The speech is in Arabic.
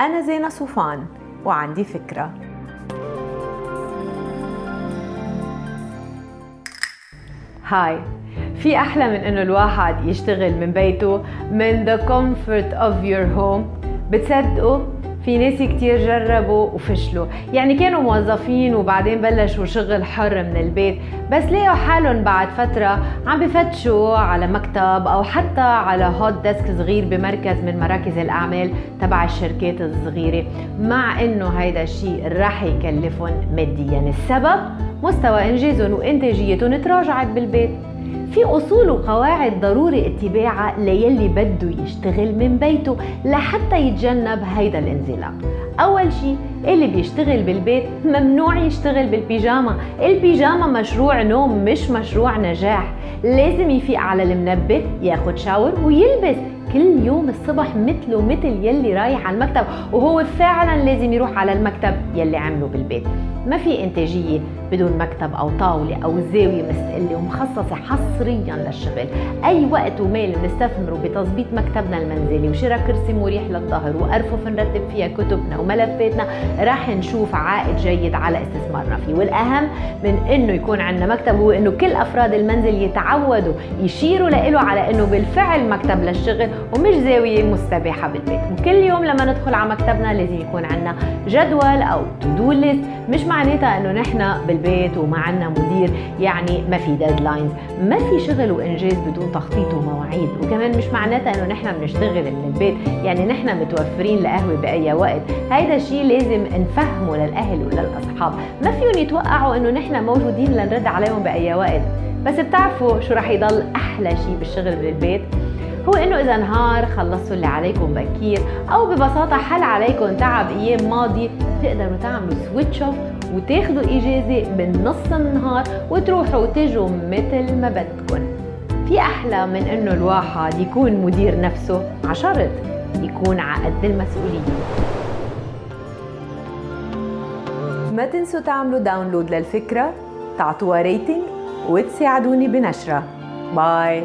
أنا زينة صوفان وعندي فكرة. هاي في أحلى من إنه الواحد يشتغل من بيته من the comfort of your home. بتصدقوا في ناس كتير جربوا وفشلوا. يعني كانوا موظفين وبعدين بلشوا شغل حر من البيت بس لقوا حالهم بعد فترة عم بفتشوا على مكتب أو حتى على هوت ديسك صغير بمركز من مراكز الأعمال تبع الشركات الصغيرة. مع إنه هيدا الشيء رح يكلفهم ماديا. السبب؟ مستوى إنجازهم وإنتاجيتهم تراجعت بالبيت. في أصول وقواعد ضروري اتباعها ليلي بده يشتغل من بيته لحتى يتجنب هيدا الانزلاق. أول شيء اللي بيشتغل بالبيت ممنوع يشتغل بالبيجاما البيجاما مشروع نوم مش مشروع نجاح. لازم يفيق على المنبه ياخد شاور ويلبس. كل يوم الصبح مثله مثل يلي رايح على المكتب وهو فعلا لازم يروح على المكتب يلي عمله بالبيت. ما في إنتاجية بدون مكتب أو طاولة أو زاوية مستقله ومخصصة حصريا للشغل. أي وقت ومال بنستثمره بتظبيط مكتبنا المنزلي وشراء كرسي مريح للظهر وارفف نرتب فيها كتبنا وملفاتنا. راح نشوف عائد جيد على استثمارنا فيه والأهم من إنه يكون عندنا مكتب هو إنه كل أفراد المنزل يتعودوا يشوروا له على إنه بالفعل مكتب للشغل ومش زاوية مستباحة بالبيت. وكل يوم لما ندخل على مكتبنا لازم يكون عندنا جدول أو to-do list مش معناتها إنه نحن بالبيت وما عندنا مدير يعني ما في deadlines ما في شغل وإنجاز بدون تخطيط ومواعيد. وكمان مش معناتها إنه نحن بنشتغل من البيت. يعني نحن متوفرين لقهوه بأي وقت. هيدا الشيء لازم نفهمه للأهل وللأصحاب. ما فيهم يتوقعوا إنه نحن موجودين لنرد عليهم بأي وقت. بس بتعرفوا شو رح يضل أحلى شيء بالشغل بالبيت هو إنه إذا نهار خلصتوا اللي عليكم بكير أو ببساطة حل عليكم تعب أيام ماضية تقدروا تعملوا switch off وتاخدوا إجازة بنص النهار وتروحوا وتجوا مثل ما بدكم. في أحلى من إنه الواحد يكون مدير نفسه ع شرط يكون على قد المسؤولية. ما تنسوا تعملوا download للفكرة تعطوها rating وتساعدوني بنشرها باي